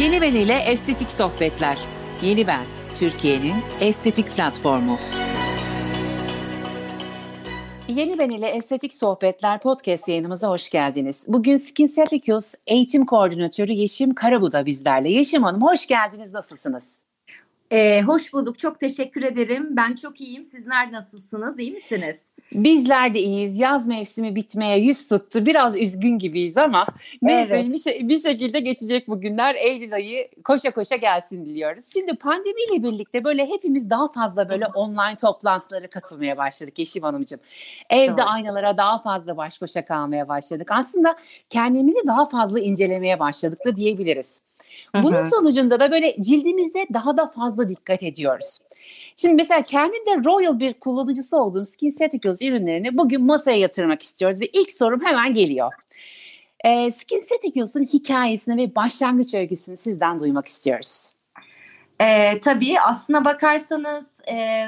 Yeni Ben ile Estetik Sohbetler. Yeni Ben, Türkiye'nin estetik platformu. Yeni Ben ile Estetik Sohbetler podcast yayınımıza hoş geldiniz. Bugün Skin Ceticus Eğitim Koordinatörü Yeşim Karabu da bizlerle. Yeşim Hanım hoş geldiniz, nasılsınız? Ee, hoş bulduk. Çok teşekkür ederim. Ben çok iyiyim. Sizler nasılsınız? İyi misiniz? Bizler de iyiyiz. Yaz mevsimi bitmeye yüz tuttu. Biraz üzgün gibiyiz ama neyse evet. bir, şey, bir şekilde geçecek bu günler. Eylül ayı koşa koşa gelsin diliyoruz. Şimdi pandemiyle birlikte böyle hepimiz daha fazla böyle online toplantılara katılmaya başladık Yeşim Hanımcığım. Evde evet. aynalara daha fazla baş başa kalmaya başladık. Aslında kendimizi daha fazla incelemeye başladık da diyebiliriz. Bunun sonucunda da böyle cildimizde daha da fazla dikkat ediyoruz. Şimdi mesela kendim de Royal bir kullanıcısı olduğum SkinCeuticals ürünlerini bugün masaya yatırmak istiyoruz ve ilk sorum hemen geliyor. E, SkinCeuticals'ın hikayesini ve başlangıç öyküsünü sizden duymak istiyoruz. E, tabii aslına bakarsanız e,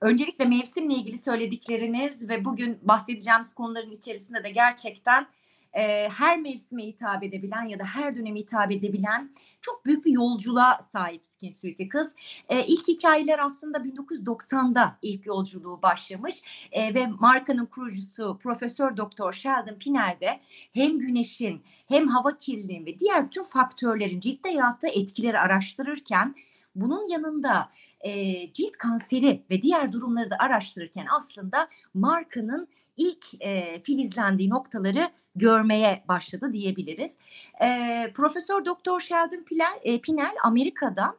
öncelikle mevsimle ilgili söyledikleriniz ve bugün bahsedeceğimiz konuların içerisinde de gerçekten e, her mevsime hitap edebilen ya da her döneme hitap edebilen çok büyük bir yolculuğa sahip Skin Sweetie kız. E, ilk hikayeler aslında 1990'da ilk yolculuğu başlamış e, ve markanın kurucusu Profesör Doktor Sheldon Pinel de hem güneşin hem hava kirliliği ve diğer tüm faktörlerin ciltte yarattığı etkileri araştırırken bunun yanında e, cilt kanseri ve diğer durumları da araştırırken aslında markanın ilk e, filizlendiği noktaları görmeye başladı diyebiliriz. E, Profesör Doktor Sheldon Pinel, e, Pinel Amerika'da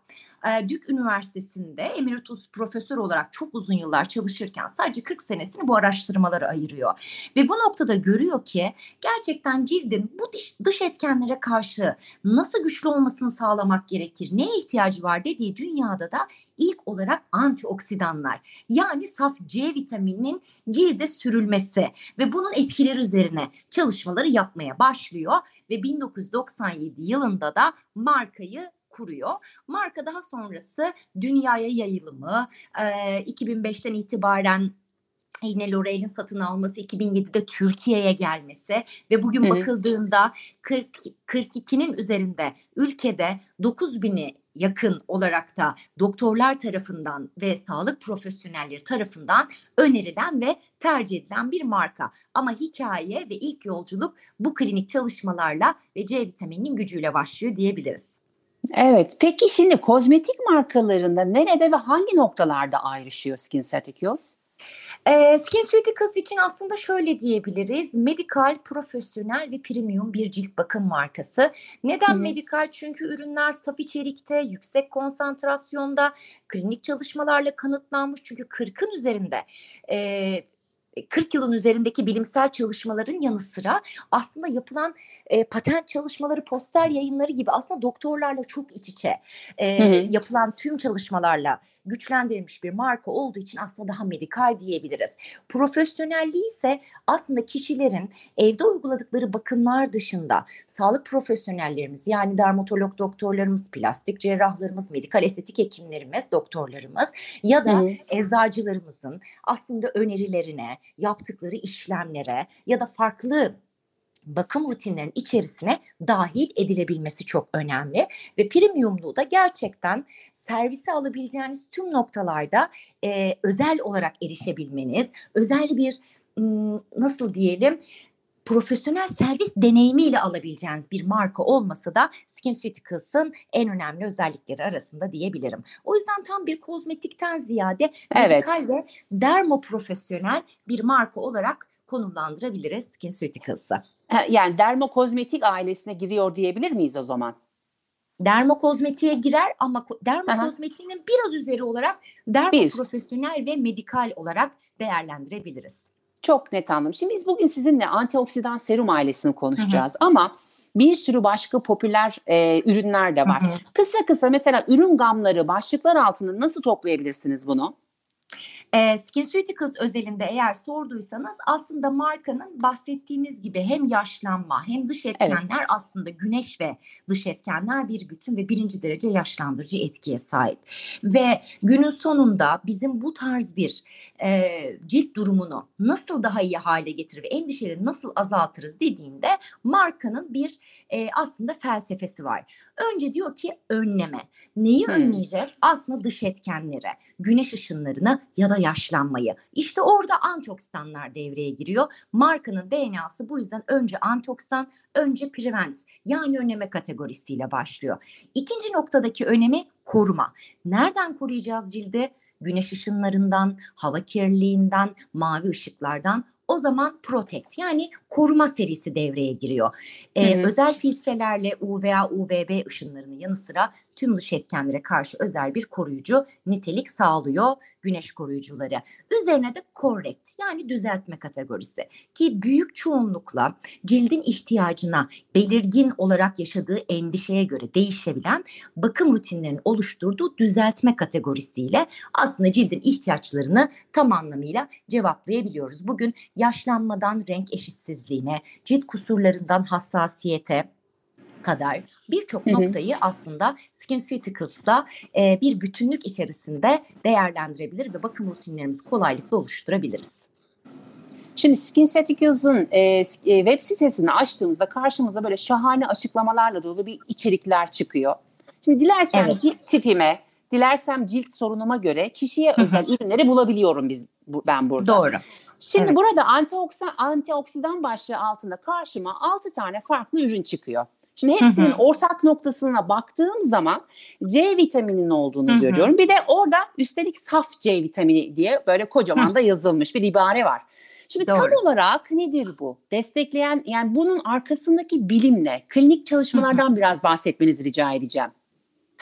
e, Duke Üniversitesi'nde emeritus profesör olarak çok uzun yıllar çalışırken sadece 40 senesini bu araştırmalara ayırıyor. Ve bu noktada görüyor ki gerçekten cildin bu dış, dış etkenlere karşı nasıl güçlü olmasını sağlamak gerekir, neye ihtiyacı var dediği dünyada da ilk olarak antioksidanlar yani saf C vitamininin cilde sürülmesi ve bunun etkileri üzerine çalışmaları yapmaya başlıyor ve 1997 yılında da markayı kuruyor. Marka daha sonrası dünyaya yayılımı, e, 2005'ten itibaren yine L'Oreal'in satın alması 2007'de Türkiye'ye gelmesi ve bugün Hı. bakıldığında 40 42'nin üzerinde ülkede 9000'i yakın olarak da doktorlar tarafından ve sağlık profesyonelleri tarafından önerilen ve tercih edilen bir marka. Ama hikaye ve ilk yolculuk bu klinik çalışmalarla ve C vitamininin gücüyle başlıyor diyebiliriz. Evet. Peki şimdi kozmetik markalarında nerede ve hangi noktalarda ayrışıyor SkinCeuticals? E, SkinCeuticals için aslında şöyle diyebiliriz. Medikal, profesyonel ve premium bir cilt bakım markası. Neden Hı-hı. medikal? Çünkü ürünler saf içerikte, yüksek konsantrasyonda, klinik çalışmalarla kanıtlanmış. Çünkü 40'ın üzerinde e, 40 yılın üzerindeki bilimsel çalışmaların yanı sıra aslında yapılan e, patent çalışmaları, poster yayınları gibi aslında doktorlarla çok iç içe e, hı hı. yapılan tüm çalışmalarla güçlendirilmiş bir marka olduğu için aslında daha medikal diyebiliriz. Profesyonelliği ise aslında kişilerin evde uyguladıkları bakımlar dışında sağlık profesyonellerimiz yani dermatolog doktorlarımız, plastik cerrahlarımız, medikal estetik hekimlerimiz, doktorlarımız ya da hı hı. eczacılarımızın aslında önerilerine, yaptıkları işlemlere ya da farklı bakım rutinlerinin içerisine dahil edilebilmesi çok önemli. Ve premiumluğu da gerçekten servise alabileceğiniz tüm noktalarda e, özel olarak erişebilmeniz, özel bir nasıl diyelim profesyonel servis deneyimiyle alabileceğiniz bir marka olması da SkinCeuticals'ın en önemli özellikleri arasında diyebilirim. O yüzden tam bir kozmetikten ziyade evet. ve dermoprofesyonel bir marka olarak konumlandırabiliriz SkinCeuticals'ı. Yani dermokozmetik ailesine giriyor diyebilir miyiz o zaman? Dermokozmetiğe girer ama dermokozmetiğinin biraz üzeri olarak dermoprofesyonel ve medikal olarak değerlendirebiliriz. Çok net anladım. Şimdi biz bugün sizinle antioksidan serum ailesini konuşacağız Hı-hı. ama bir sürü başka popüler e, ürünler de var. Hı-hı. Kısa kısa mesela ürün gamları, başlıklar altında nasıl toplayabilirsiniz bunu? E, SkinCeuticals özelinde eğer sorduysanız aslında markanın bahsettiğimiz gibi hem yaşlanma hem dış etkenler evet. aslında güneş ve dış etkenler bir bütün ve birinci derece yaşlandırıcı etkiye sahip. Ve günün sonunda bizim bu tarz bir e, cilt durumunu nasıl daha iyi hale getirir ve endişeleri nasıl azaltırız dediğinde markanın bir e, aslında felsefesi var. Önce diyor ki önleme. Neyi hmm. önleyeceğiz? Aslında dış etkenleri, güneş ışınlarını ya da yaşlanmayı. İşte orada antioksidanlar devreye giriyor. Markanın DNA'sı bu yüzden önce antioksidan, önce prevent yani önleme kategorisiyle başlıyor. İkinci noktadaki önemi koruma. Nereden koruyacağız cildi? Güneş ışınlarından, hava kirliliğinden, mavi ışıklardan o zaman Protect yani koruma serisi devreye giriyor. Ee, hı hı. Özel filtrelerle UVA, UVB ışınlarının yanı sıra tüm dış etkenlere karşı özel bir koruyucu nitelik sağlıyor güneş koruyucuları. Üzerine de correct yani düzeltme kategorisi ki büyük çoğunlukla cildin ihtiyacına belirgin olarak yaşadığı endişeye göre değişebilen bakım rutinlerinin oluşturduğu düzeltme kategorisiyle aslında cildin ihtiyaçlarını tam anlamıyla cevaplayabiliyoruz. Bugün yaşlanmadan renk eşitsizliğine, cilt kusurlarından hassasiyete, kadar birçok noktayı aslında SkinCeuticals'la e, bir bütünlük içerisinde değerlendirebilir ve bakım rutinlerimizi kolaylıkla oluşturabiliriz. Şimdi SkinCeuticals'ın e, e, web sitesini açtığımızda karşımıza böyle şahane açıklamalarla dolu bir içerikler çıkıyor. Şimdi dilersem evet. cilt tipime, dilersem cilt sorunuma göre kişiye özel ürünleri bulabiliyorum biz bu, ben burada. Doğru. Şimdi evet. burada antioksidan, antioksidan başlığı altında karşıma 6 tane farklı ürün çıkıyor. Şimdi hepsinin hı hı. ortak noktasına baktığım zaman C vitamininin olduğunu hı hı. görüyorum. Bir de orada üstelik saf C vitamini diye böyle kocaman hı. da yazılmış bir ibare var. Şimdi Doğru. tam olarak nedir bu? Destekleyen yani bunun arkasındaki bilimle, klinik çalışmalardan hı hı. biraz bahsetmenizi rica edeceğim.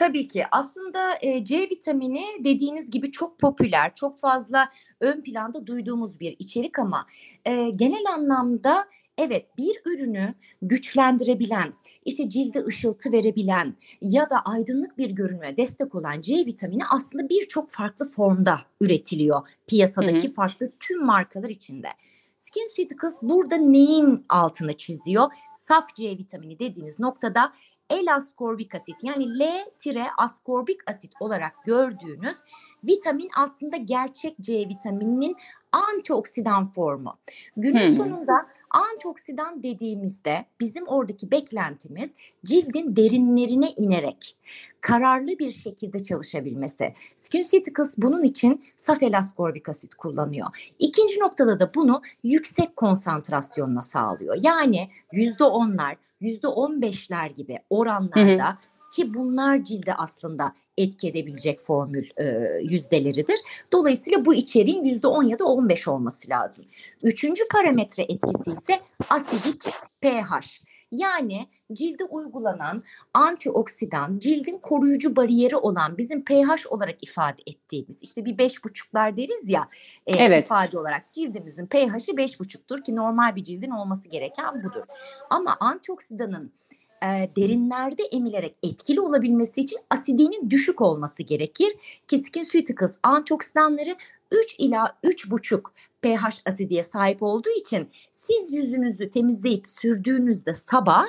Tabii ki aslında e, C vitamini dediğiniz gibi çok popüler, çok fazla ön planda duyduğumuz bir içerik ama e, genel anlamda evet bir ürünü güçlendirebilen, işte cilde ışıltı verebilen ya da aydınlık bir görünüme destek olan C vitamini aslında birçok farklı formda üretiliyor piyasadaki hı hı. farklı tüm markalar içinde. Skin Ceuticals burada neyin altını çiziyor? Saf C vitamini dediğiniz noktada L-askorbik asit yani L-askorbik asit olarak gördüğünüz vitamin aslında gerçek C vitamininin antioksidan formu. Günün hmm. sonunda antioksidan dediğimizde bizim oradaki beklentimiz cildin derinlerine inerek kararlı bir şekilde çalışabilmesi. SkinCeuticals bunun için saf elaskorbik asit kullanıyor. İkinci noktada da bunu yüksek konsantrasyonla sağlıyor. Yani yüzde onlar, yüzde on beşler gibi oranlarda hı hı. ki bunlar cilde aslında etki edebilecek formül e, yüzdeleridir. Dolayısıyla bu içeriğin yüzde on ya da on beş olması lazım. Üçüncü parametre etkisi ise asidik pH. Yani cilde uygulanan antioksidan, cildin koruyucu bariyeri olan bizim pH olarak ifade ettiğimiz işte bir beş buçuklar deriz ya e, evet. ifade olarak cildimizin pH'i beş buçuktur ki normal bir cildin olması gereken budur. Ama antioksidanın e, derinlerde emilerek etkili olabilmesi için asidinin düşük olması gerekir. Keskin SkinCeuticals antioksidanları 3 ila 3,5 pH asidiye sahip olduğu için siz yüzünüzü temizleyip sürdüğünüzde sabah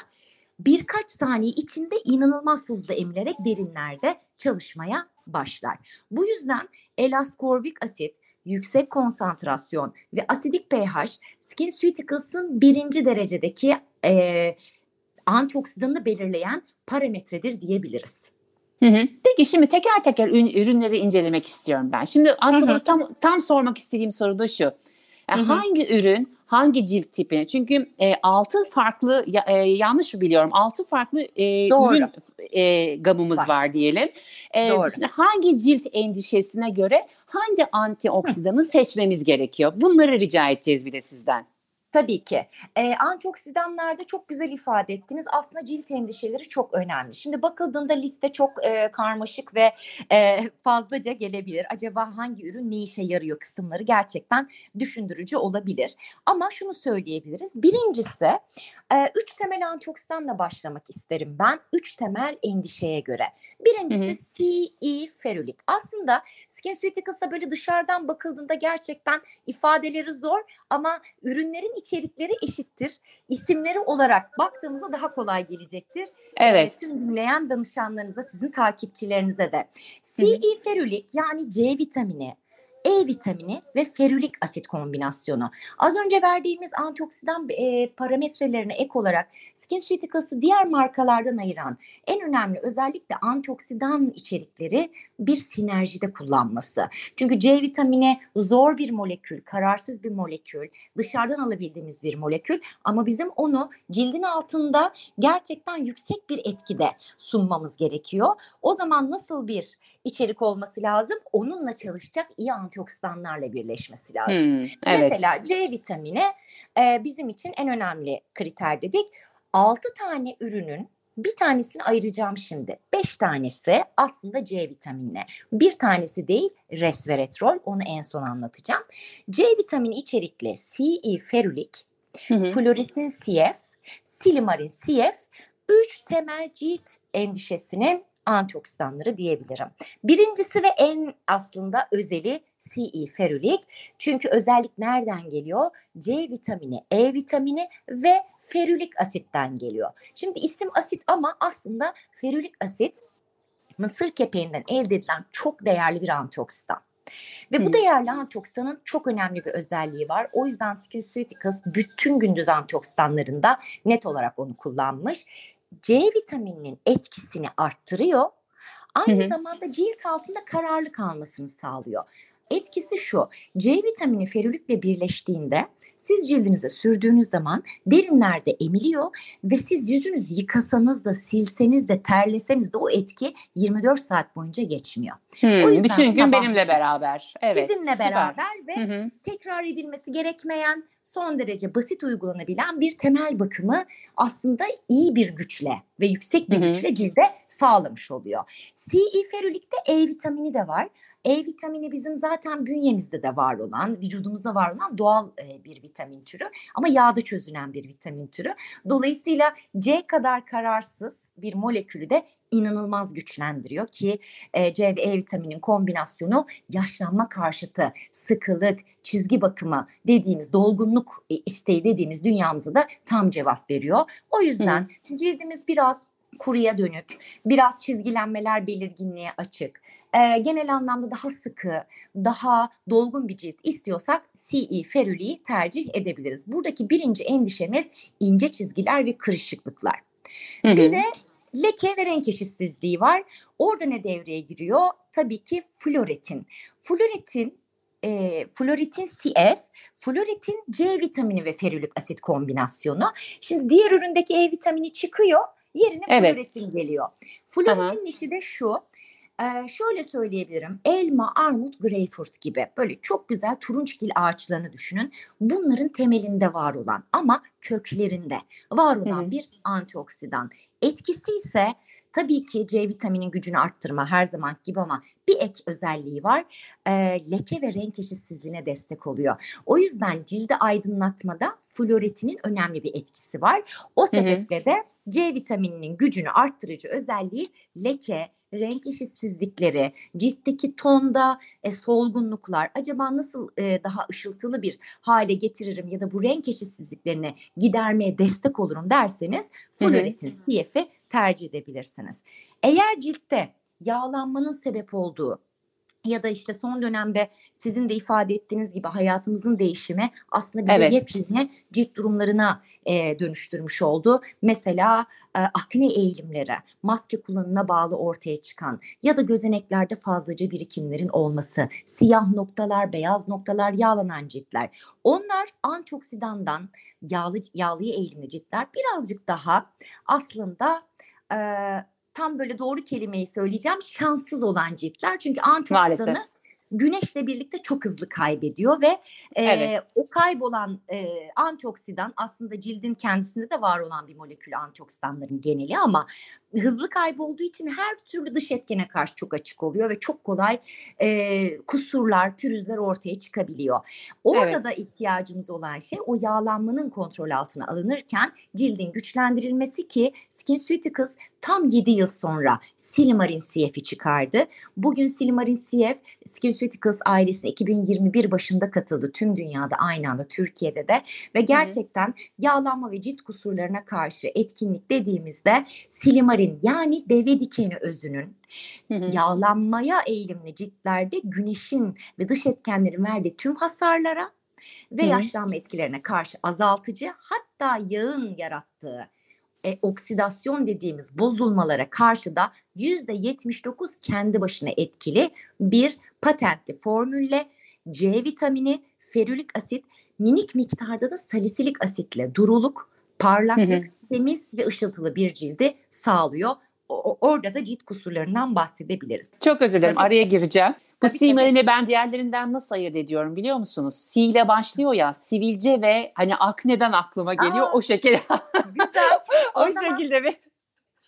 birkaç saniye içinde inanılmaz hızlı emilerek derinlerde çalışmaya başlar. Bu yüzden elaskorbik asit, yüksek konsantrasyon ve asidik pH Skin SkinCeuticals'ın birinci derecedeki e, antioksidanını belirleyen parametredir diyebiliriz. Hı hı. Peki şimdi teker teker ürünleri incelemek istiyorum ben. Şimdi aslında hı hı. tam tam sormak istediğim soru da şu. Yani hangi ürün hangi cilt tipine? Çünkü e, altı farklı e, yanlış mı biliyorum? Altı farklı e, ürün e, gamımız var, var diyelim. E, Doğru. Şimdi hangi cilt endişesine göre hangi antioksidanı Hı. seçmemiz gerekiyor? Bunları rica edeceğiz bir de sizden. Tabii ki. E, antioksidanlarda çok güzel ifade ettiniz. Aslında cilt endişeleri çok önemli. Şimdi bakıldığında liste çok e, karmaşık ve e, fazlaca gelebilir. Acaba hangi ürün ne işe yarıyor kısımları gerçekten düşündürücü olabilir. Ama şunu söyleyebiliriz. Birincisi e, üç temel antioksidanla başlamak isterim ben. Üç temel endişeye göre. Birincisi CE ferulik. Aslında SkinCeuticals'a böyle dışarıdan bakıldığında gerçekten ifadeleri zor ama ürünlerin içerikleri eşittir. İsimleri olarak baktığımızda daha kolay gelecektir. Evet. E, tüm dinleyen danışanlarınıza, sizin takipçilerinize de. CE ferulik yani C vitamini, e vitamini ve ferülik asit kombinasyonu. Az önce verdiğimiz antioksidan e, parametrelerine ek olarak SkinCeuticals'ı diğer markalardan ayıran en önemli özellik de antioksidan içerikleri bir sinerjide kullanması. Çünkü C vitamini zor bir molekül, kararsız bir molekül, dışarıdan alabildiğimiz bir molekül ama bizim onu cildin altında gerçekten yüksek bir etkide sunmamız gerekiyor. O zaman nasıl bir içerik olması lazım? Onunla çalışacak iyi antioksidanlarla birleşmesi lazım. Hmm, evet. Mesela C vitamini e, bizim için en önemli kriter dedik. 6 tane ürünün bir tanesini ayıracağım şimdi. Beş tanesi aslında C vitaminli. Bir tanesi değil resveratrol. Onu en son anlatacağım. C vitamini içerikli CE ferulik, floretin CF, silimarin CF üç temel cilt endişesinin antioksidanları diyebilirim. Birincisi ve en aslında özeli CE ferulik. Çünkü özellik nereden geliyor? C vitamini, E vitamini ve ferulik asitten geliyor. Şimdi isim asit ama aslında ferulik asit mısır kepeğinden elde edilen çok değerli bir antioksidan. Ve bu değerli antioksidanın çok önemli bir özelliği var. O yüzden SkinCeuticals bütün gündüz antioksidanlarında net olarak onu kullanmış. C vitamininin etkisini arttırıyor. Aynı hı hı. zamanda cilt altında kararlı kalmasını sağlıyor. Etkisi şu. C vitamini ferülikle birleştiğinde siz cildinize sürdüğünüz zaman derinlerde emiliyor ve siz yüzünüzü yıkasanız da silseniz de terleseniz de o etki 24 saat boyunca geçmiyor. Hmm, o yüzden bütün gün benimle beraber. Evet. Sizinle süper. beraber ve hı hı. tekrar edilmesi gerekmeyen son derece basit uygulanabilen bir temel bakımı aslında iyi bir güçle ve yüksek bir hı hı. güçle cilde sağlamış oluyor. C, E ferulikte E vitamini de var. E vitamini bizim zaten bünyemizde de var olan, vücudumuzda var olan doğal e, bir vitamin türü ama yağda çözünen bir vitamin türü. Dolayısıyla C kadar kararsız bir molekülü de inanılmaz güçlendiriyor ki e, C ve E vitaminin kombinasyonu yaşlanma karşıtı, sıkılık, çizgi bakımı dediğimiz dolgunluk e, isteği dediğimiz dünyamıza da tam cevap veriyor. O yüzden Hı. cildimiz biraz kuruya dönük, biraz çizgilenmeler belirginliğe açık, e, genel anlamda daha sıkı, daha dolgun bir cilt istiyorsak CE ferüliği tercih edebiliriz. Buradaki birinci endişemiz ince çizgiler ve kırışıklıklar. Hı hı. Bir de leke ve renk eşitsizliği var. Orada ne devreye giriyor? Tabii ki floretin. Floretin e, floretin CF, floretin C vitamini ve ferülik asit kombinasyonu. Şimdi diğer üründeki E vitamini çıkıyor Yerine evet. floretin geliyor. Floretin işi de şu. Ee, şöyle söyleyebilirim. Elma, armut, greyfurt gibi böyle çok güzel turunçgil ağaçlarını düşünün. Bunların temelinde var olan ama köklerinde var olan Hı-hı. bir antioksidan. Etkisi ise tabii ki C vitaminin gücünü arttırma her zaman gibi ama bir ek özelliği var. E, leke ve renk eşitsizliğine destek oluyor. O yüzden cildi aydınlatmada floretinin önemli bir etkisi var. O sebeple Hı-hı. de C vitamininin gücünü arttırıcı özelliği leke, renk eşitsizlikleri, ciltteki tonda e, solgunluklar acaba nasıl e, daha ışıltılı bir hale getiririm ya da bu renk eşitsizliklerini gidermeye destek olurum derseniz floretin CF'i tercih edebilirsiniz. Eğer ciltte yağlanmanın sebep olduğu ya da işte son dönemde sizin de ifade ettiğiniz gibi hayatımızın değişimi aslında bizi evet. yepyeni cilt durumlarına e, dönüştürmüş oldu. Mesela e, akne eğilimleri, maske kullanımına bağlı ortaya çıkan ya da gözeneklerde fazlaca birikimlerin olması, siyah noktalar, beyaz noktalar, yağlanan ciltler. Onlar antioksidandan yağlı yağlıya eğilimli ciltler birazcık daha aslında e, tam böyle doğru kelimeyi söyleyeceğim şanssız olan ciltler. Çünkü antioksidanı güneşle birlikte çok hızlı kaybediyor ve e, evet. o kaybolan e, antioksidan aslında cildin kendisinde de var olan bir molekül antioksidanların geneli ama hızlı kaybolduğu için her türlü dış etkene karşı çok açık oluyor ve çok kolay e, kusurlar, pürüzler ortaya çıkabiliyor. Orada evet. da ihtiyacımız olan şey o yağlanmanın kontrol altına alınırken cildin güçlendirilmesi ki SkinCeuticals tam 7 yıl sonra Silimarin CF'i çıkardı. Bugün Silimarin CF SkinCeuticals ailesine 2021 başında katıldı tüm dünyada aynı anda Türkiye'de de ve gerçekten Hı-hı. yağlanma ve cilt kusurlarına karşı etkinlik dediğimizde Silimarin yani deve dikeni özünün yağlanmaya eğilimli ciltlerde güneşin ve dış etkenlerin verdiği tüm hasarlara ve yaşlanma etkilerine karşı azaltıcı hatta yağın yarattığı e, oksidasyon dediğimiz bozulmalara karşı da %79 kendi başına etkili bir patentli formülle C vitamini, ferülik asit, minik miktarda da salisilik asitle duruluk, parlaklık, temiz ve ışıltılı bir cildi sağlıyor. O, orada da cilt kusurlarından bahsedebiliriz. Çok özür dilerim araya gireceğim. Bu simarini ben diğerlerinden nasıl ayırt ediyorum biliyor musunuz? Si ile başlıyor ya sivilce ve hani akneden aklıma geliyor Aa, o şekilde. Güzel. o, o zaman, şekilde bir.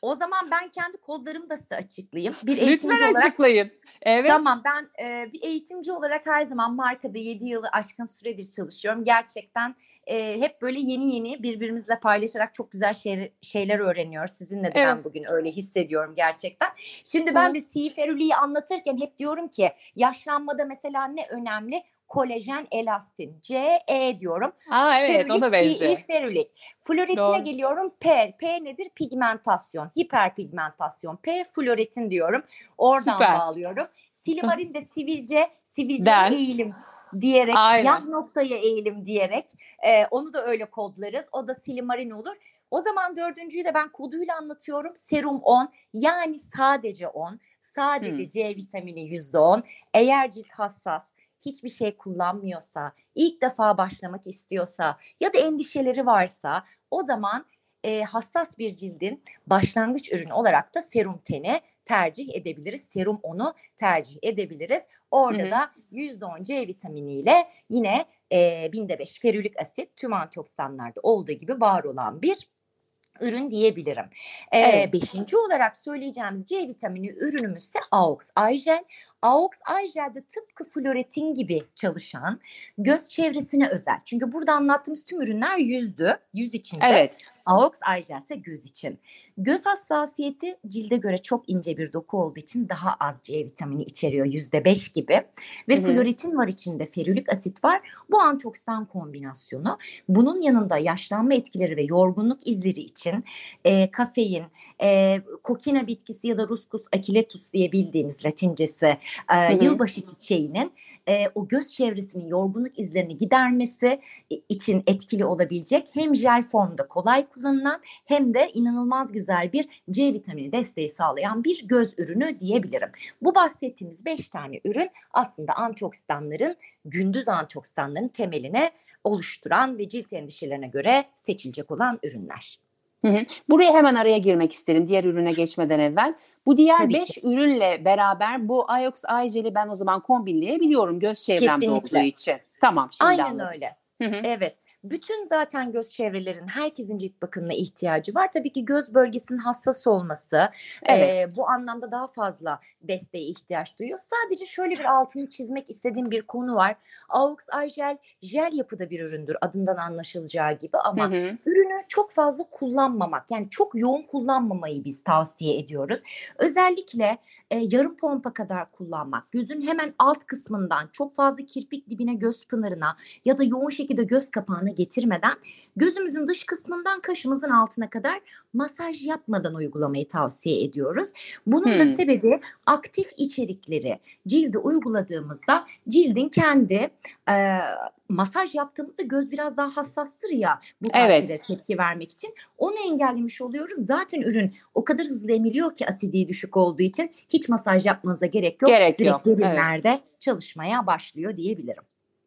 O zaman ben kendi kodlarımı da size açıklayayım. Bir Lütfen olarak, açıklayın. Evet. Tamam ben e, bir eğitimci olarak her zaman markada 7 yılı aşkın süredir çalışıyorum. Gerçekten e, hep böyle yeni yeni birbirimizle paylaşarak çok güzel şey, şeyler öğreniyoruz. Sizinle de evet. ben bugün öyle hissediyorum gerçekten. Şimdi ben Hı. de siferüliyi anlatırken hep diyorum ki yaşlanmada mesela ne önemli? Kolajen elastin. C, E diyorum. Aa evet Ferülik, o da benziyor. Ferulik. Floretine geliyorum. P. P nedir? Pigmentasyon. Hiperpigmentasyon. P floretin diyorum. Oradan Süper. bağlıyorum. Silimarin de sivilce, sivilce eğilim diyerek, Aynen. siyah noktaya eğilim diyerek e, onu da öyle kodlarız. O da silimarin olur. O zaman dördüncüyü de ben koduyla anlatıyorum. Serum 10 yani sadece 10. Sadece hmm. C vitamini %10. Eğer cilt hassas, hiçbir şey kullanmıyorsa, ilk defa başlamak istiyorsa ya da endişeleri varsa o zaman e, hassas bir cildin başlangıç ürünü olarak da serum teni tercih edebiliriz. Serum onu tercih edebiliriz. Orada hı hı. da %10 C vitaminiyle yine e, binde 5 ferülik asit tüm antioksidanlarda olduğu gibi var olan bir ürün diyebilirim. Ee, evet. Beşinci olarak söyleyeceğimiz C vitamini ürünümüz ise Aux Aygel. Aux Aygel de tıpkı floretin gibi çalışan göz çevresine özel. Çünkü burada anlattığımız tüm ürünler yüzdü, yüz içinde. Evet. Aux Aygel ise göz için. Göz hassasiyeti cilde göre çok ince bir doku olduğu için daha az C vitamini içeriyor yüzde beş gibi. Ve Hı-hı. floretin var içinde ferülik asit var. Bu antioksidan kombinasyonu. Bunun yanında yaşlanma etkileri ve yorgunluk izleri için e, kafein, e, kokina bitkisi ya da Ruscus aquiletus diye bildiğimiz latincesi e, yılbaşı çiçeğinin e, o göz çevresinin yorgunluk izlerini gidermesi için etkili olabilecek hem jel formda kolay kullanılan hem de inanılmaz güzel bir C vitamini desteği sağlayan bir göz ürünü diyebilirim. Bu bahsettiğimiz 5 tane ürün aslında antioksidanların gündüz antioksidanların temeline oluşturan ve cilt endişelerine göre seçilecek olan ürünler. Hı hı. Buraya hemen araya girmek isterim diğer ürüne geçmeden evvel. Bu diğer 5 ürünle beraber bu Iox Eye ben o zaman kombinleyebiliyorum göz çevremde Kesinlikle. olduğu için. Tamam şimdi Aynen anladım. öyle. Hı hı. Evet bütün zaten göz çevrelerin herkesin cilt bakımına ihtiyacı var. Tabii ki göz bölgesinin hassas olması evet. e, bu anlamda daha fazla desteğe ihtiyaç duyuyor. Sadece şöyle bir altını çizmek istediğim bir konu var. Aux Eye jel yapıda bir üründür adından anlaşılacağı gibi ama hı hı. ürünü çok fazla kullanmamak yani çok yoğun kullanmamayı biz tavsiye ediyoruz. Özellikle e, yarım pompa kadar kullanmak gözün hemen alt kısmından çok fazla kirpik dibine göz pınarına ya da yoğun şekilde göz kapağına getirmeden gözümüzün dış kısmından kaşımızın altına kadar masaj yapmadan uygulamayı tavsiye ediyoruz. Bunun hmm. da sebebi aktif içerikleri cilde uyguladığımızda cildin kendi e, masaj yaptığımızda göz biraz daha hassastır ya bu evet. tepki vermek için. Onu engellemiş oluyoruz. Zaten ürün o kadar hızlı emiliyor ki asidi düşük olduğu için hiç masaj yapmanıza gerek yok. Gerek Direkt yok. ürünlerde evet. çalışmaya başlıyor diyebilirim.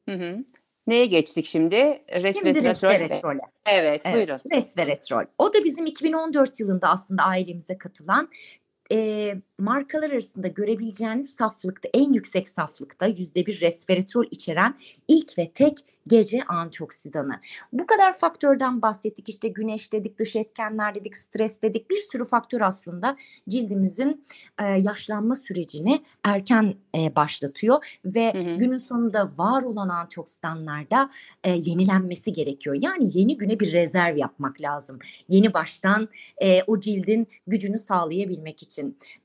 Hı hı. Neye geçtik şimdi? Resveratrol. resveratrol. Evet, evet, buyurun. Resveratrol. O da bizim 2014 yılında aslında ailemize katılan e, markalar arasında görebileceğiniz saflıkta en yüksek saflıkta yüzde bir resveratrol içeren ilk ve tek gece antioksidanı. Bu kadar faktörden bahsettik işte güneş dedik, dış etkenler dedik, stres dedik bir sürü faktör aslında cildimizin e, yaşlanma sürecini erken e, başlatıyor ve hı hı. günün sonunda var olan antioksidanlarda e, yenilenmesi gerekiyor. Yani yeni güne bir rezerv yapmak lazım. Yeni baştan e, o cildin gücünü sağlayabilmek için.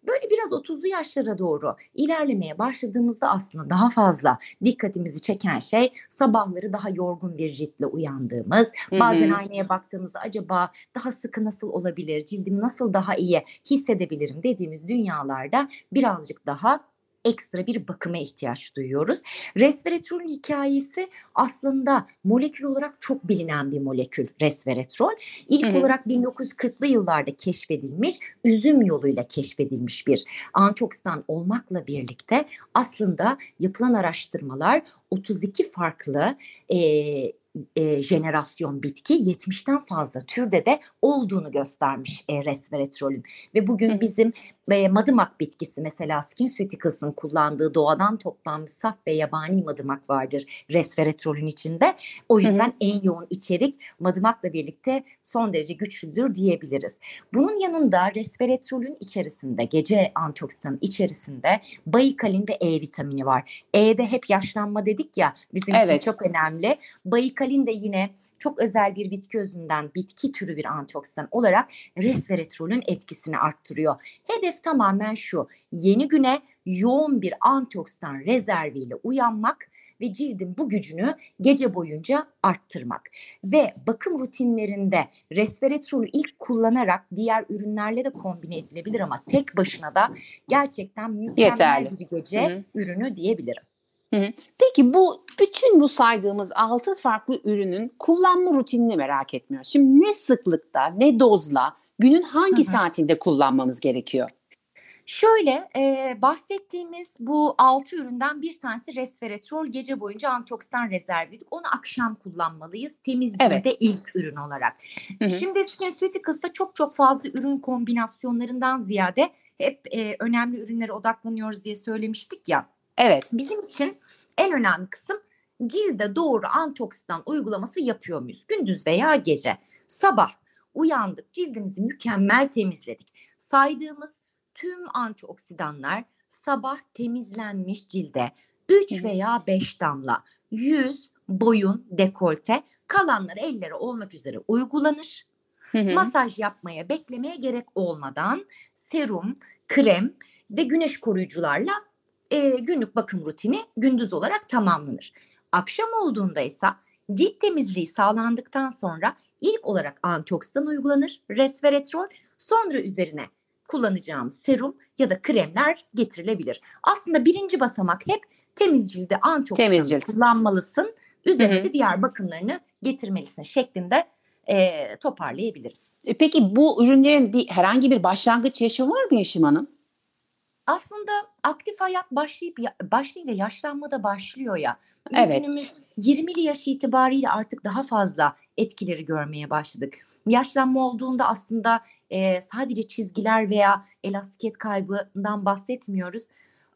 Böyle biraz 30'lu yaşlara doğru ilerlemeye başladığımızda aslında daha fazla dikkatimizi çeken şey sabahları daha yorgun bir ciltle uyandığımız, Hı-hı. bazen aynaya baktığımızda acaba daha sıkı nasıl olabilir, cildimi nasıl daha iyi hissedebilirim dediğimiz dünyalarda birazcık daha ekstra bir bakıma ihtiyaç duyuyoruz. Resveratrolün hikayesi aslında molekül olarak çok bilinen bir molekül resveratrol. İlk Hı-hı. olarak 1940'lı yıllarda keşfedilmiş, üzüm yoluyla keşfedilmiş bir antioksidan olmakla birlikte aslında yapılan araştırmalar 32 farklı e, e, jenerasyon bitki 70'ten fazla türde de olduğunu göstermiş e, resveratrolün. Ve bugün bizim e, madımak bitkisi mesela SkinCeuticals'ın kullandığı doğadan toplanmış saf ve yabani madımak vardır resveratrolün içinde. O yüzden Hı-hı. en yoğun içerik madımakla birlikte son derece güçlüdür diyebiliriz. Bunun yanında resveratrolün içerisinde gece antioksidanın içerisinde bayikalin ve E vitamini var. E'de hep yaşlanma dedik ya bizim evet. için çok önemli. Bayikalin de yine çok özel bir bitki özünden bitki türü bir antioksidan olarak resveratrolün etkisini arttırıyor. Hedef tamamen şu yeni güne yoğun bir antioksidan rezerviyle uyanmak ve cildin bu gücünü gece boyunca arttırmak. Ve bakım rutinlerinde resveratrolü ilk kullanarak diğer ürünlerle de kombine edilebilir ama tek başına da gerçekten mükemmel Yeterli. bir gece Hı-hı. ürünü diyebilirim. Peki bu bütün bu saydığımız altı farklı ürünün kullanma rutinini merak etmiyor. Şimdi ne sıklıkta, ne dozla, günün hangi Hı-hı. saatinde kullanmamız gerekiyor? Şöyle e, bahsettiğimiz bu altı üründen bir tanesi resveratrol gece boyunca antioksidan rezerv dedik. Onu akşam kullanmalıyız temiz evet. ilk ürün olarak. Hı hı. Şimdi SkinCeuticals'ta çok çok fazla ürün kombinasyonlarından ziyade hep e, önemli ürünlere odaklanıyoruz diye söylemiştik ya. Evet. Bizim için en önemli kısım cilde doğru antioksidan uygulaması yapıyor muyuz? Gündüz veya gece. Sabah uyandık, cildimizi mükemmel temizledik. Saydığımız tüm antioksidanlar sabah temizlenmiş cilde 3 veya 5 damla yüz, boyun, dekolte kalanları ellere olmak üzere uygulanır. Masaj yapmaya, beklemeye gerek olmadan serum, krem ve güneş koruyucularla e, günlük bakım rutini gündüz olarak tamamlanır. Akşam olduğunda ise cilt temizliği sağlandıktan sonra ilk olarak antioksidan uygulanır, resveratrol, sonra üzerine kullanacağımız serum ya da kremler getirilebilir. Aslında birinci basamak hep temiz cilde antioksidan temiz cilt. kullanmalısın. Üzerine Hı-hı. de diğer bakımlarını getirmelisin şeklinde e, toparlayabiliriz. E peki bu ürünlerin bir herhangi bir başlangıç yaşı var mı Yeşim Hanım? Aslında aktif hayat başlayıp başlayınca yaşlanma da başlıyor ya. Evet. Günümüz 20'li yaş itibariyle artık daha fazla etkileri görmeye başladık. Yaşlanma olduğunda aslında e, sadece çizgiler veya elastikiyet kaybından bahsetmiyoruz.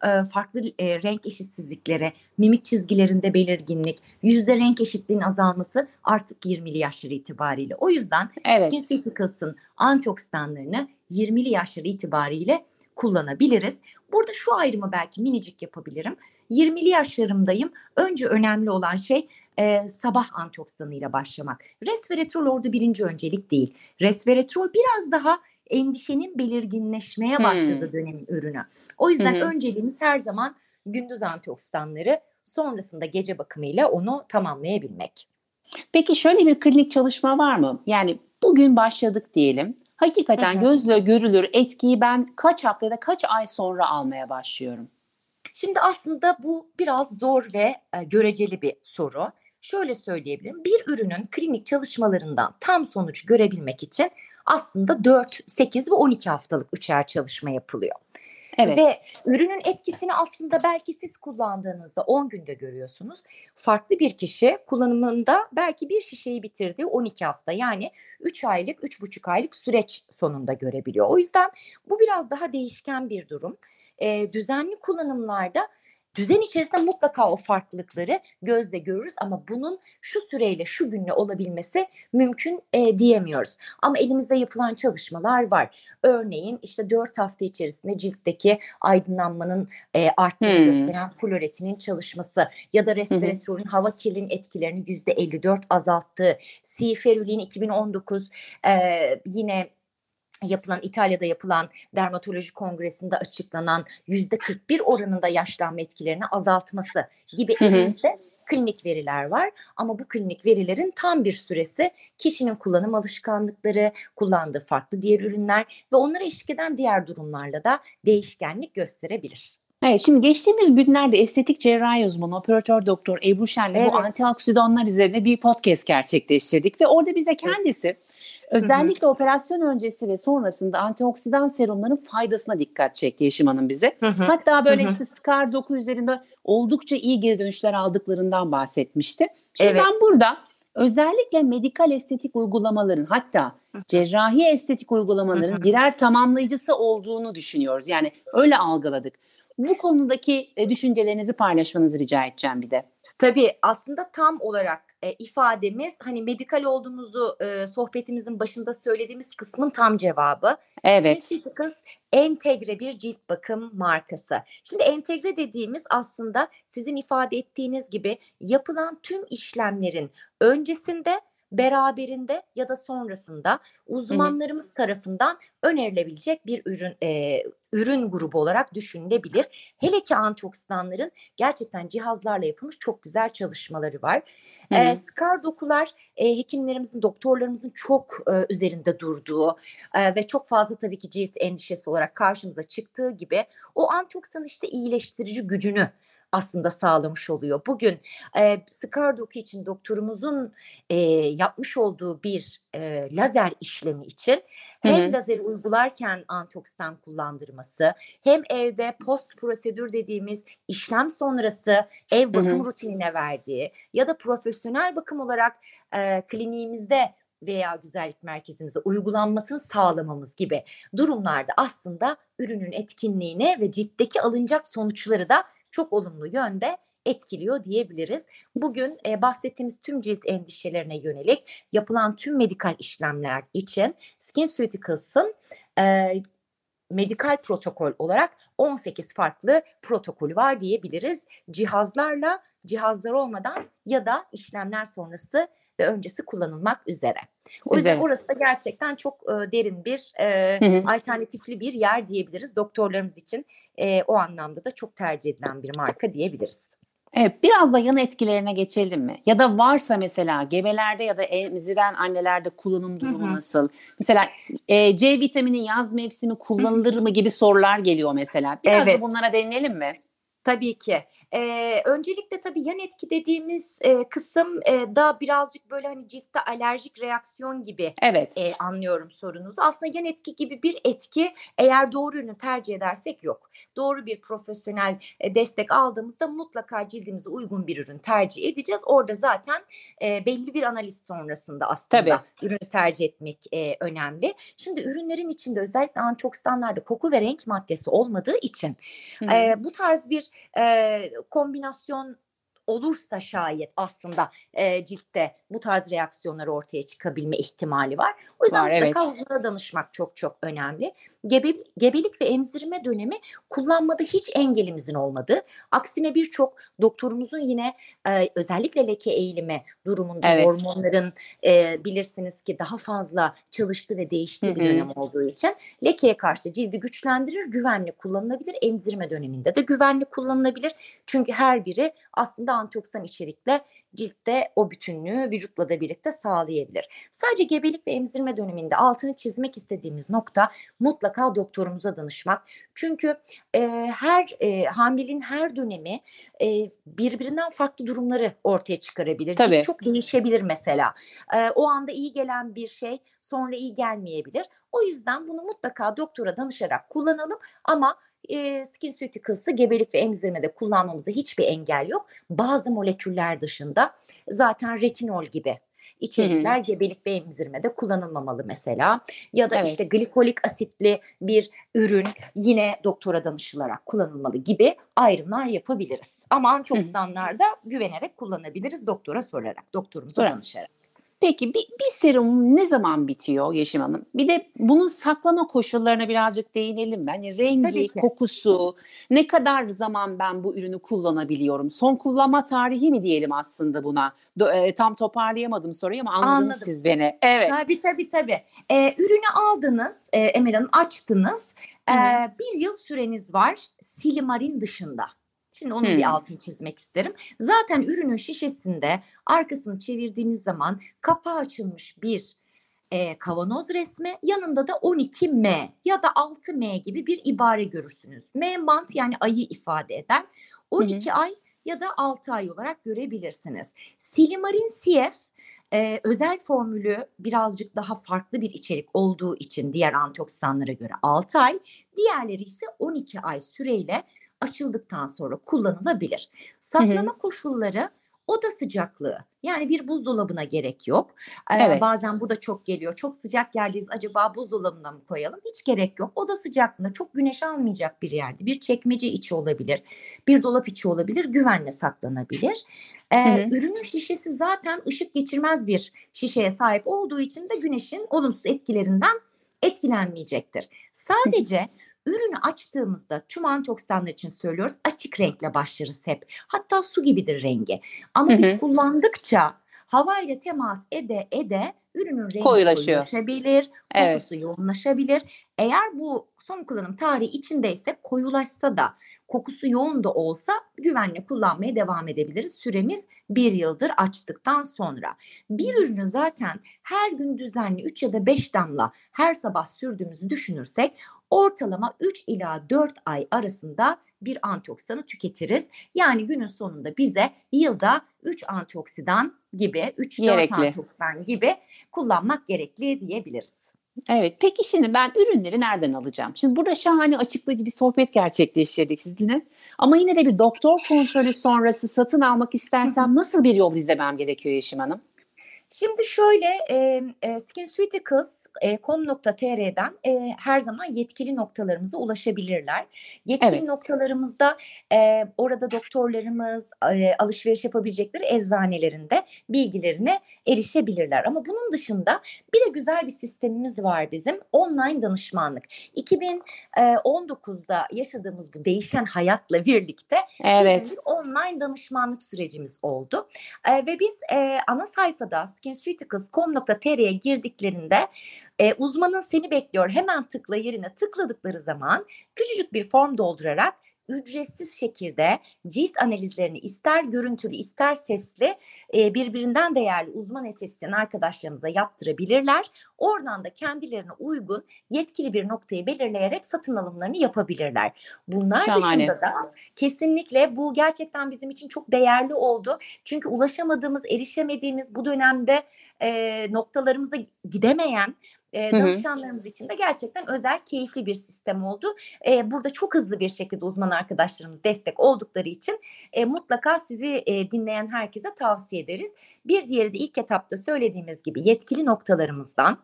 E, farklı e, renk eşitsizlikleri, mimik çizgilerinde belirginlik, yüzde renk eşitliğinin azalması artık 20'li yaşları itibariyle. O yüzden evet. SkinCeuticals'ın antioksidanlarını 20'li yaşları itibariyle kullanabiliriz. Burada şu ayrımı belki minicik yapabilirim. 20'li yaşlarımdayım. Önce önemli olan şey e, sabah antioksidanıyla başlamak. Resveratrol orada birinci öncelik değil. Resveratrol biraz daha endişenin belirginleşmeye başladığı hmm. dönemin ürünü. O yüzden hmm. önceliğimiz her zaman gündüz antioksidanları sonrasında gece bakımıyla onu tamamlayabilmek. Peki şöyle bir klinik çalışma var mı? Yani bugün başladık diyelim. Hakikaten gözle görülür etkiyi ben kaç hafta ya da kaç ay sonra almaya başlıyorum? Şimdi aslında bu biraz zor ve e, göreceli bir soru. Şöyle söyleyebilirim. Bir ürünün klinik çalışmalarından tam sonuç görebilmek için aslında 4, 8 ve 12 haftalık üçer çalışma yapılıyor. Evet. Ve ürünün etkisini aslında belki siz kullandığınızda 10 günde görüyorsunuz. Farklı bir kişi kullanımında belki bir şişeyi bitirdi 12 hafta yani 3 aylık 3,5 aylık süreç sonunda görebiliyor. O yüzden bu biraz daha değişken bir durum. E, düzenli kullanımlarda düzen içerisinde mutlaka o farklılıkları gözle görürüz ama bunun şu süreyle şu günle olabilmesi mümkün e, diyemiyoruz. Ama elimizde yapılan çalışmalar var. Örneğin işte 4 hafta içerisinde ciltteki aydınlanmanın e, arttığını hmm. gösteren floretinin çalışması ya da resveratrolün hmm. hava kirliliğinin etkilerini %54 azalttığı, siferülin 2019 e, yine yapılan İtalya'da yapılan dermatoloji kongresinde açıklanan yüzde 41 oranında yaşlanma etkilerini azaltması gibi elimizde klinik veriler var ama bu klinik verilerin tam bir süresi kişinin kullanım alışkanlıkları, kullandığı farklı diğer ürünler ve onlara eşlik eden diğer durumlarla da değişkenlik gösterebilir. Evet şimdi geçtiğimiz günlerde estetik cerrahi uzmanı operatör doktor Ebru Şen'le evet. bu antioksidanlar üzerine bir podcast gerçekleştirdik ve orada bize kendisi evet Özellikle hı hı. operasyon öncesi ve sonrasında antioksidan serumların faydasına dikkat çekti Yeşim Hanım bize. Hı hı. Hatta böyle hı hı. işte skar doku üzerinde oldukça iyi geri dönüşler aldıklarından bahsetmişti. Şimdi evet. ben burada özellikle medikal estetik uygulamaların hatta cerrahi estetik uygulamaların birer tamamlayıcısı olduğunu düşünüyoruz. Yani öyle algıladık. Bu konudaki e, düşüncelerinizi paylaşmanızı rica edeceğim bir de. Tabii aslında tam olarak e, ifademiz hani medikal olduğumuzu e, sohbetimizin başında söylediğimiz kısmın tam cevabı. Evet. Syntheticals entegre bir cilt bakım markası. Şimdi entegre dediğimiz aslında sizin ifade ettiğiniz gibi yapılan tüm işlemlerin öncesinde beraberinde ya da sonrasında uzmanlarımız hı hı. tarafından önerilebilecek bir ürün e, ürün grubu olarak düşünülebilir. Hele ki antioksidanların gerçekten cihazlarla yapılmış çok güzel çalışmaları var. Hı E, skar dokular e, hekimlerimizin, doktorlarımızın çok e, üzerinde durduğu e, ve çok fazla tabii ki cilt endişesi olarak karşımıza çıktığı gibi o antioksidan işte iyileştirici gücünü aslında sağlamış oluyor. Bugün e, skar doku için doktorumuzun e, yapmış olduğu bir e, lazer işlemi için hem Hı-hı. lazer uygularken antioksidan kullandırması hem evde post prosedür dediğimiz işlem sonrası ev bakım Hı-hı. rutinine verdiği ya da profesyonel bakım olarak e, kliniğimizde veya güzellik merkezimizde uygulanmasını sağlamamız gibi durumlarda aslında ürünün etkinliğine ve ciltteki alınacak sonuçları da çok olumlu yönde etkiliyor diyebiliriz. Bugün e, bahsettiğimiz tüm cilt endişelerine yönelik yapılan tüm medikal işlemler için SkinCeuticals'ın e, medikal protokol olarak 18 farklı protokolü var diyebiliriz. Cihazlarla, cihazlar olmadan ya da işlemler sonrası ve öncesi kullanılmak üzere. O yüzden Güzel. orası da gerçekten çok e, derin bir e, hı hı. alternatifli bir yer diyebiliriz. Doktorlarımız için e, o anlamda da çok tercih edilen bir marka diyebiliriz. Evet, biraz da yan etkilerine geçelim mi? Ya da varsa mesela gebelerde ya da emziren annelerde kullanım durumu Hı-hı. nasıl? Mesela e, C vitamini yaz mevsimi kullanılır mı gibi sorular geliyor mesela. Biraz evet. da bunlara değinelim mi? Tabii ki. Ee, öncelikle tabii yan etki dediğimiz e, kısım e, da birazcık böyle hani ciltte alerjik reaksiyon gibi evet. e, anlıyorum sorunuzu. Aslında yan etki gibi bir etki eğer doğru ürünü tercih edersek yok. Doğru bir profesyonel e, destek aldığımızda mutlaka cildimize uygun bir ürün tercih edeceğiz. Orada zaten e, belli bir analiz sonrasında aslında tabii. ürünü tercih etmek e, önemli. Şimdi ürünlerin içinde özellikle antioksidanlarda koku ve renk maddesi olmadığı için e, bu tarz bir e, kombinasyon olursa şayet aslında e, ciltte bu tarz reaksiyonlar ortaya çıkabilme ihtimali var. O yüzden var, mutlaka evet. uzmana danışmak çok çok önemli. Gebe, gebelik ve emzirme dönemi kullanmada hiç engelimizin olmadığı. Aksine birçok doktorumuzun yine e, özellikle leke eğilimi durumunda evet. hormonların e, bilirsiniz ki daha fazla çalıştı ve değiştiği bir dönem olduğu için lekeye karşı cildi güçlendirir, güvenli kullanılabilir. Emzirme döneminde de güvenli kullanılabilir. Çünkü her biri aslında antioksidan içerikle ciltte o bütünlüğü vücutla da birlikte sağlayabilir. Sadece gebelik ve emzirme döneminde altını çizmek istediğimiz nokta mutlaka doktorumuza danışmak. Çünkü e, her e, hamileliğin her dönemi e, birbirinden farklı durumları ortaya çıkarabilir. Tabii. Cilt çok değişebilir mesela. E, o anda iyi gelen bir şey sonra iyi gelmeyebilir. O yüzden bunu mutlaka doktora danışarak kullanalım ama e, SkinCeuticals'ı gebelik ve emzirmede kullanmamızda hiçbir engel yok. Bazı moleküller dışında zaten retinol gibi içerikler Hı-hı. gebelik ve emzirmede kullanılmamalı mesela. Ya da evet. işte glikolik asitli bir ürün yine doktora danışılarak kullanılmalı gibi ayrımlar yapabiliriz. Ama antioksidanlarda güvenerek kullanabiliriz doktora sorarak, doktorumuza danışarak. Peki bir, bir serum ne zaman bitiyor Yeşim Hanım? Bir de bunun saklama koşullarına birazcık değinelim. Yani rengi, kokusu, ne kadar zaman ben bu ürünü kullanabiliyorum? Son kullanma tarihi mi diyelim aslında buna? Do, e, tam toparlayamadım soruyu ama anladınız Anladım. siz beni. Evet. Tabii tabii tabii. Ee, ürünü aldınız, e, Emel Hanım açtınız. Ee, bir yıl süreniz var Silimarin dışında. Şimdi onun hmm. bir altını çizmek isterim. Zaten ürünün şişesinde arkasını çevirdiğiniz zaman kapağı açılmış bir e, kavanoz resmi yanında da 12M ya da 6M gibi bir ibare görürsünüz. M mant yani ayı ifade eder. 12 hmm. ay ya da 6 ay olarak görebilirsiniz. Silimarin CF e, özel formülü birazcık daha farklı bir içerik olduğu için diğer antioksidanlara göre 6 ay, diğerleri ise 12 ay süreyle açıldıktan sonra kullanılabilir. Saklama Hı-hı. koşulları oda sıcaklığı yani bir buzdolabına gerek yok. Ee, evet. Bazen bu da çok geliyor. Çok sıcak yerdeyiz acaba buzdolabına mı koyalım? Hiç gerek yok. Oda sıcaklığında çok güneş almayacak bir yerde. Bir çekmece içi olabilir. Bir dolap içi olabilir. Güvenle saklanabilir. Ee, ürünün şişesi zaten ışık geçirmez bir şişeye sahip olduğu için de güneşin olumsuz etkilerinden etkilenmeyecektir. Sadece Hı-hı Ürünü açtığımızda tüm antioksidanlar için söylüyoruz açık renkle başlarız hep. Hatta su gibidir rengi. Ama Hı-hı. biz kullandıkça havayla temas ede ede ürünün rengi koyulaşabilir, evet. kokusu yoğunlaşabilir. Eğer bu son kullanım tarihi içindeyse koyulaşsa da kokusu yoğun da olsa güvenle kullanmaya devam edebiliriz. Süremiz bir yıldır açtıktan sonra. Bir ürünü zaten her gün düzenli 3 ya da 5 damla her sabah sürdüğümüzü düşünürsek ortalama 3 ila 4 ay arasında bir antioksidanı tüketiriz. Yani günün sonunda bize yılda 3 antioksidan gibi 3-4 antioksidan gibi kullanmak gerekli diyebiliriz. Evet. Peki şimdi ben ürünleri nereden alacağım? Şimdi burada şahane açıklayıcı bir sohbet gerçekleştirdik sizinle. Ama yine de bir doktor kontrolü sonrası satın almak istersem nasıl bir yol izlemem gerekiyor Yeşim Hanım? Şimdi şöyle e, e, skinceuticals.com.tr'den e, her zaman yetkili noktalarımıza ulaşabilirler. Yetkili evet. noktalarımızda e, orada doktorlarımız e, alışveriş yapabilecekleri eczanelerinde bilgilerine erişebilirler. Ama bunun dışında bir de güzel bir sistemimiz var bizim online danışmanlık. 2019'da yaşadığımız bu değişen hayatla birlikte evet. bir online danışmanlık sürecimiz oldu. E, ve biz e, ana sayfada skinceuticals.com.tr'ye girdiklerinde e, uzmanın seni bekliyor. Hemen tıkla yerine tıkladıkları zaman küçücük bir form doldurarak ücretsiz şekilde cilt analizlerini ister görüntülü ister sesli e, birbirinden değerli uzman estetisyen arkadaşlarımıza yaptırabilirler. Oradan da kendilerine uygun yetkili bir noktayı belirleyerek satın alımlarını yapabilirler. Bunlar Şahane. dışında da kesinlikle bu gerçekten bizim için çok değerli oldu. Çünkü ulaşamadığımız, erişemediğimiz bu dönemde e, noktalarımıza gidemeyen e, danışanlarımız için de gerçekten özel, keyifli bir sistem oldu. E, burada çok hızlı bir şekilde uzman arkadaşlarımız destek oldukları için e, mutlaka sizi e, dinleyen herkese tavsiye ederiz. Bir diğeri de ilk etapta söylediğimiz gibi yetkili noktalarımızdan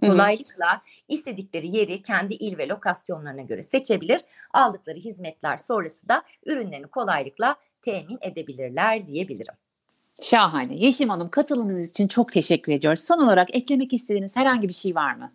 kolaylıkla istedikleri yeri kendi il ve lokasyonlarına göre seçebilir. Aldıkları hizmetler sonrası da ürünlerini kolaylıkla temin edebilirler diyebilirim. Şahane. Yeşim Hanım katılımınız için çok teşekkür ediyoruz. Son olarak eklemek istediğiniz herhangi bir şey var mı?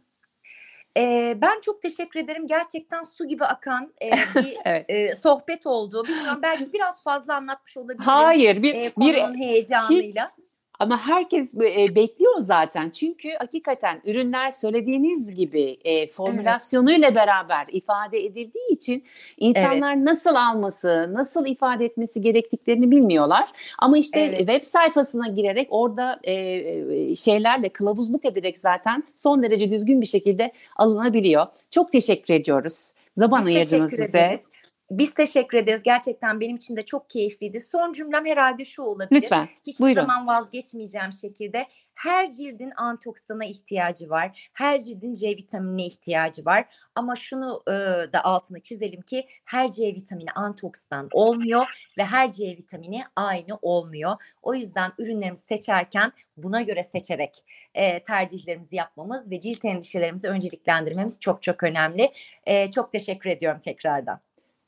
Ee, ben çok teşekkür ederim. Gerçekten su gibi akan e, bir evet. e, sohbet oldu. Bilmiyorum belki biraz fazla anlatmış olabilirim. Hayır, bir, e, bir heyecanıyla. Hiç, ama herkes e, bekliyor zaten. Çünkü hakikaten ürünler söylediğiniz gibi e, formülasyonuyla evet. beraber ifade edildiği için insanlar evet. nasıl alması, nasıl ifade etmesi gerektiklerini bilmiyorlar. Ama işte evet. web sayfasına girerek orada e, e, şeylerle kılavuzluk ederek zaten son derece düzgün bir şekilde alınabiliyor. Çok teşekkür ediyoruz. Zaman Biz ayırdınız size. Biz teşekkür ederiz. Gerçekten benim için de çok keyifliydi. Son cümlem herhalde şu olabilir. Lütfen. Hiçbir Buyurun. zaman vazgeçmeyeceğim şekilde her cildin antioksidana ihtiyacı var. Her cildin C vitaminine ihtiyacı var. Ama şunu e, da altını çizelim ki her C vitamini antioksidan olmuyor ve her C vitamini aynı olmuyor. O yüzden ürünlerimizi seçerken buna göre seçerek e, tercihlerimizi yapmamız ve cilt endişelerimizi önceliklendirmemiz çok çok önemli. E, çok teşekkür ediyorum tekrardan.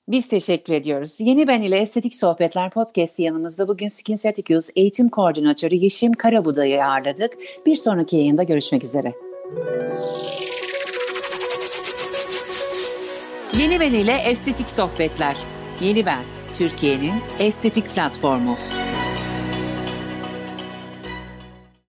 Biz teşekkür ediyoruz. Yeni Ben ile Estetik Sohbetler podcast yanımızda bugün Skinceticals eğitim koordinatörü Yeşim Karabuda'yı ağırladık. Bir sonraki yayında görüşmek üzere. Yeni Ben ile Estetik Sohbetler. Yeni Ben, Türkiye'nin estetik platformu.